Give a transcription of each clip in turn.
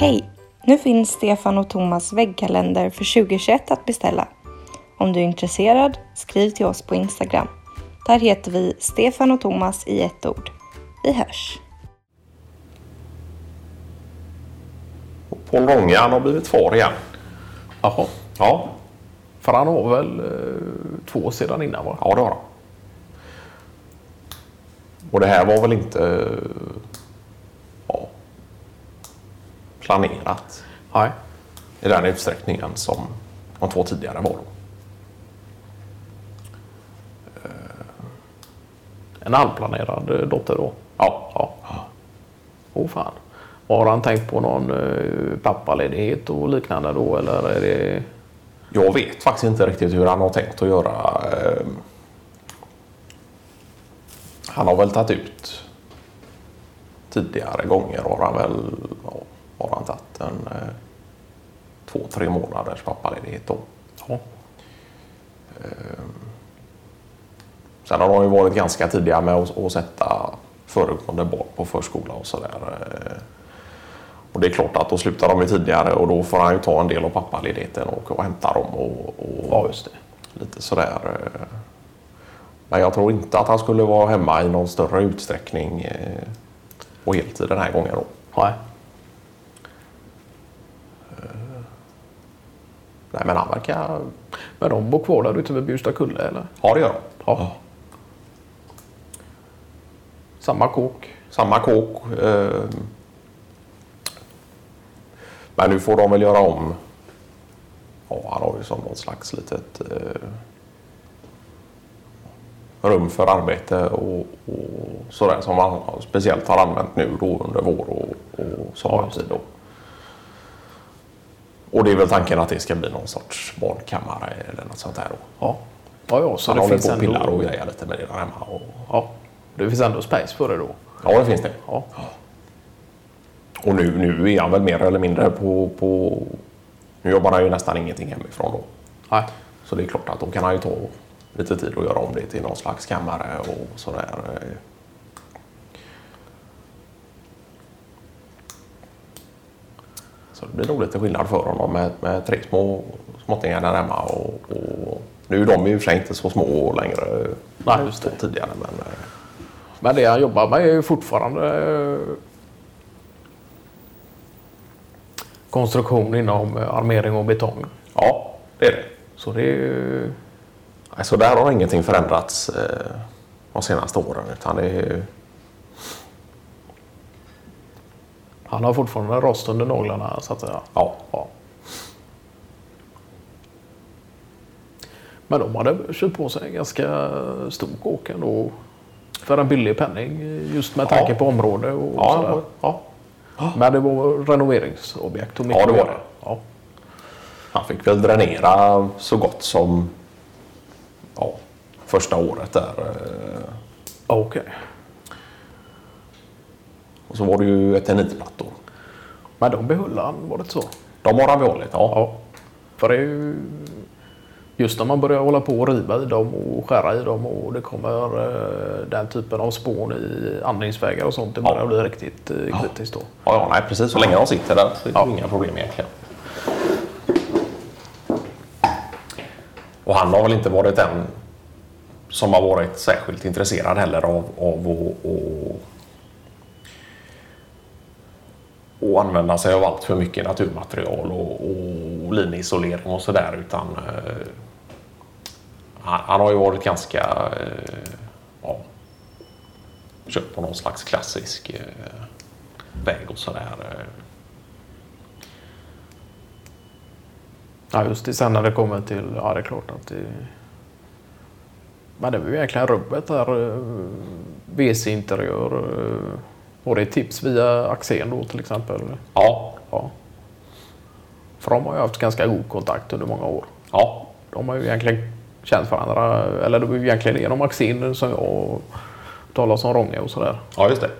Hej! Nu finns Stefan och Thomas väggkalender för 2021 att beställa. Om du är intresserad, skriv till oss på Instagram. Där heter vi Stefan och Thomas i ett ord. Vi hörs! Paul Ronge, han har blivit far igen. Jaha. Ja, För han har väl eh, två sedan innan va? ja det har han. Och det här var väl inte eh, ja, planerat Nej. i den utsträckningen som de två tidigare var. Då. En halvplanerad eh, dotter då? Ja, Ja. Åh fan. Har han tänkt på någon eh, pappaledighet och liknande då eller är det... Jag vet faktiskt inte riktigt hur han har tänkt att göra. eh, Han har väl tagit ut tidigare gånger har han väl har han tagit en eh, två, tre månaders pappaledighet då. Ja. Sen har de ju varit ganska tidiga med att, att sätta föregående barn på förskola och sådär. eh. Och det är klart att då slutar de ju tidigare och då får han ju ta en del av pappaledigheten och, och hämta dem och, och Ja, just det. lite sådär. eh. Men jag tror inte att han skulle vara hemma i någon större utsträckning eh, på heltid den här gången då. Nej. Nej men han verkar... Men de bor kvar där ute vid Bjurstakulle eller? Ja det gör de. Ja. Samma kåk? Samma kåk. Eh, men nu får de väl göra om. Ja, han har ju som någon slags litet eh, rum för arbete och, och sådär som han speciellt har använt nu då under vår och, och sommartid. Då. Och det är väl tanken att det ska bli någon sorts barnkammare eller något sånt där då. Ja. Ja, ja så han det håller finns på och pillar och ändå... grejer lite med det där hemma. Och, Ja. Det finns ändå space för det då? ja, det finns det. Ja. Och nu, nu är han väl mer eller mindre på, på... Nu jobbar han ju nästan ingenting hemifrån då. Nej. Så det är klart att då kan han ju ta lite tid att göra om det till någon slags kammare och sådär. Så det blir nog lite skillnad för honom med, med tre små småttingar där hemma. Och, och nu är de ju i och för sig inte så små längre Nej, just det. tidigare. Men, eh, Men det han jobbar med är ju fortfarande eh, konstruktion inom eh, armering och betong. ja, det är det. Så det är ju... Alltså där har ingenting förändrats de senaste åren. Utan det är, Han har fortfarande rost under naglarna så att säga. ja, Ja. Men de hade köpt på sig en ganska stor kåk ändå. För en billig penning. Just med tanke Ja. på område och ja, sådär. ja. Men det var renoveringsobjekt. Och mycket Ja, det var det. Ja. Han fick väl dränera så gott som ja, första året där. eh, Okej. Och så var det ju eternitplattor. Men de behöll han, var det inte så? De har han behållit, ja. Ja. För det är ju just när man börjar hålla på och riva i dem och skära i dem och det kommer eh, den typen av spån i andningsvägar och sånt. Det börjar Ja. bli riktigt eh, kritiskt då. Ja, ja, nej precis. Så länge de sitter där så är det Ja. inga problem egentligen. Och han har väl inte varit den som har varit särskilt intresserad heller av, av att, att, använda sig av allt för mycket naturmaterial och, och linisolering och sådär utan eh, han, han har ju varit ganska eh, ja, kört på någon slags klassisk eh, väg och sådär. Eh. Ja just det, sen när det kommer till, ja det är klart att det... Men det var ju egentligen rubbet där, eh, WC-interiör. Var det tips via Axén då till exempel? Ja, Ja. För de har ju haft ganska god kontakt under många år. ja, De har ju egentligen känt varandra, eller det var ju egentligen genom Axén som jag talade som Ronge och sådär. ja just det.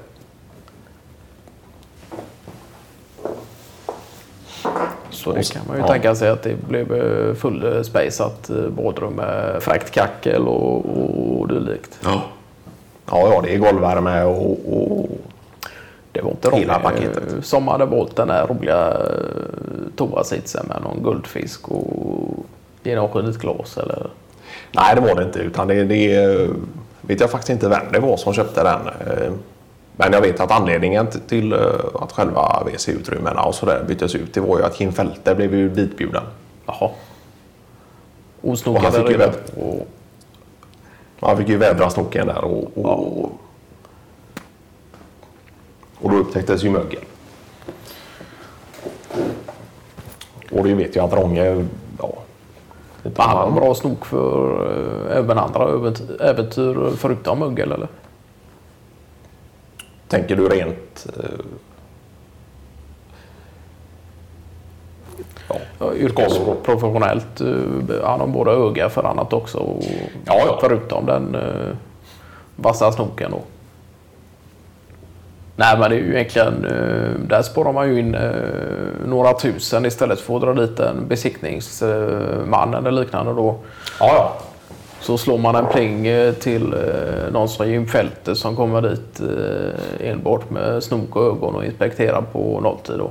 Så det kan man ju Ja. tänka sig att det blev eh, full spaceat eh, badrum med fräckt kackel och, och dylikt. Ja. ja, ja, det är golvvärme och, och Det var inte Hela Ronny paketet. som hade valt den där roliga eh, toasitsen med någon guldfisk och genomskinligt glas eller? Nej, det var det inte. Utan det, det eh, vet jag faktiskt inte vem det var som köpte den. Eh, Men jag vet att anledningen till att själva WC-utrymmena och sådär byttes ut, det var ju att Kim Fälte blev ju ditbjuden. Jaha. Och och Han fick ju vädra snoken där och, och, och då upptäcktes ju mögel. Och det vet jag att Ronge, ja, inte Han en bra snok för eh, även andra äventyr, förutom mögel eller? Tänker du rent... eh, Ja, yrkesprofessionellt. eh, Han har både öga för annat också. Och Ja, ja. Förutom den vassa snoken. Då. Nej men det är ju egentligen, eh, där sparar man ju in eh, några tusen istället för att dra dit en besiktningsman eller liknande då. ja, ja. Så slår man en pling eh, till någon som Jim Fälte som kommer dit enbart med snok och ögon och inspekterar på nolltid. Då.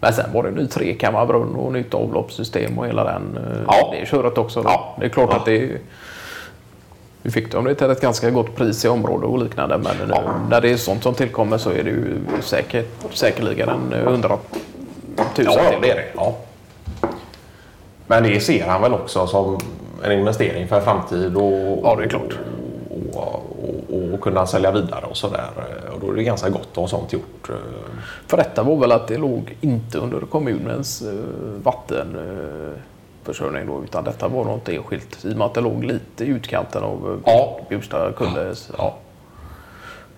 Men sen var det ny trekammarbrunn och nytt avloppssystem och hela den, Ja. det köret också. Då. Ja. Det är klart Ja. att det är, vi fick dem det till ett ganska gott pris i området och liknande. Men nu, när det är sånt som tillkommer så är det ju säkert, säkerligen en eh, hundratusen Ja, ja, det är det. Ja. Men det ser han väl också som en investering för framtid och, Ja, det är klart. och, och, och kunna sälja vidare och sådär. Och då är det ganska gott att ha sånt gjort. För detta var väl att det låg inte under kommunens eh, vattenförsörjning då, utan detta var något enskilt i och med att det låg lite i utkanten av eh, Ja. Bjursta kulles. Ja.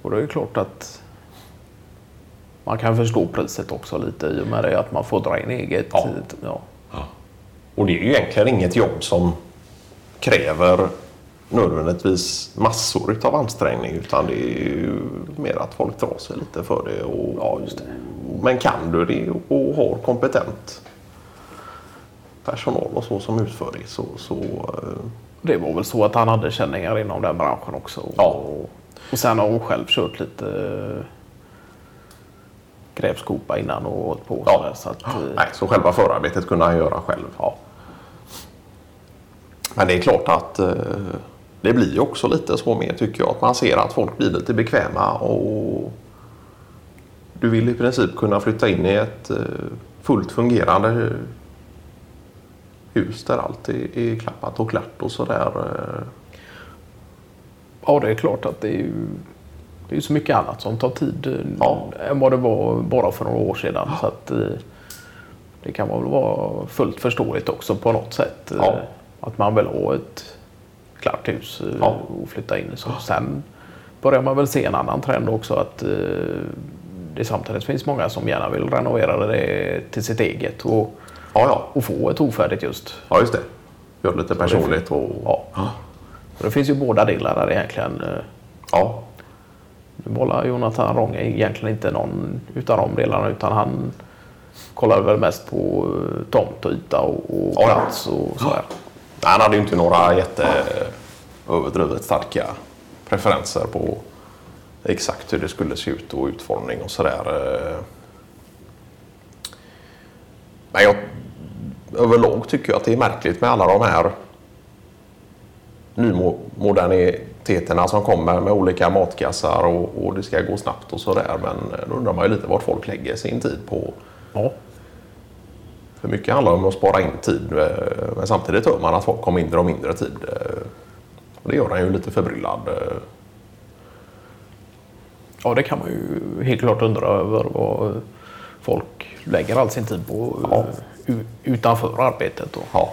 Och det är klart att man kan förstå priset också lite i och med det att man får dra in eget. Ja. Ja. Och det är ju egentligen inget jobb som kräver nödvändigtvis massor utav ansträngning utan det är ju mer att folk drar sig lite för det. Och, Ja, just det. Men kan du det och har kompetent personal och så som utför det så, så eh, Det var väl så att han hade känningar inom den branschen också. Ja. Och, och sen har hon själv kört lite eh, grävskopa innan och hållit på. Ja. Så att, eh, nej, så själva förarbetet kunde han göra själv. ja. Men det är klart att det blir också lite så med tycker jag. Att man ser att folk blir lite bekväma och du vill i princip kunna flytta in i ett fullt fungerande hus där allt är, är klappat och klart och sådär. eh. Ja, det är klart att det är ju det är så mycket annat som tar tid eh, Ja. än vad det var bara för några år sedan. Så att, eh, det kan väl vara fullt förståeligt också på något sätt. Ja. Att man vill ha ett klart hus Ja. och flytta in. Så sen börjar man väl se en annan trend också. att det samtidigt finns många som gärna vill renovera det till sitt eget och, Ja, ja. och få ett ofärdigt just. ja, just det. Gör det lite personligt och... Ja. Och Det finns ju båda delar där egentligen. Ja, Nu bollar Jonathan Ronge egentligen inte någon utav de delarna utan han kollar väl mest på eh, tomt och yta och, och Ja, ja. plats och sådär. Nej, Han hade ju inte några jätte överdrivet starka preferenser på exakt hur det skulle se ut och utformning och sådär. eh. Men jag, överlag tycker jag att det är märkligt med alla de här nymoderniteterna som kommer med olika matkassar och, och det ska gå snabbt och sådär. Men då undrar man ju lite vart folk lägger sin tid på. Ja. För mycket handlar om att spara in tid. eh, Men samtidigt hör man att folk har mindre och mindre tid. eh, Och det gör en ju lite förbryllad. eh. ja, det kan man ju helt klart undra över vad folk lägger all sin tid på Ja. Utanför arbetet. Då. Ja,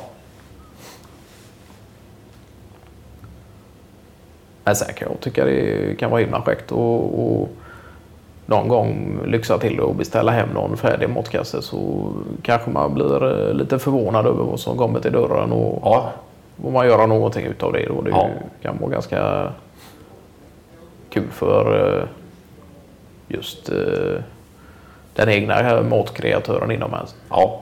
Men sen kan jag tycka det kan vara himla fräckt och, och någon gång lyxa till och beställa hem någon färdig matkasse så kanske man blir eh, lite förvånad över vad som kommer till dörren och ja, Får man göra någonting utav det då. Det Ja. kan vara ganska kul för eh, just eh, den egna matkreatören inom ens. ja.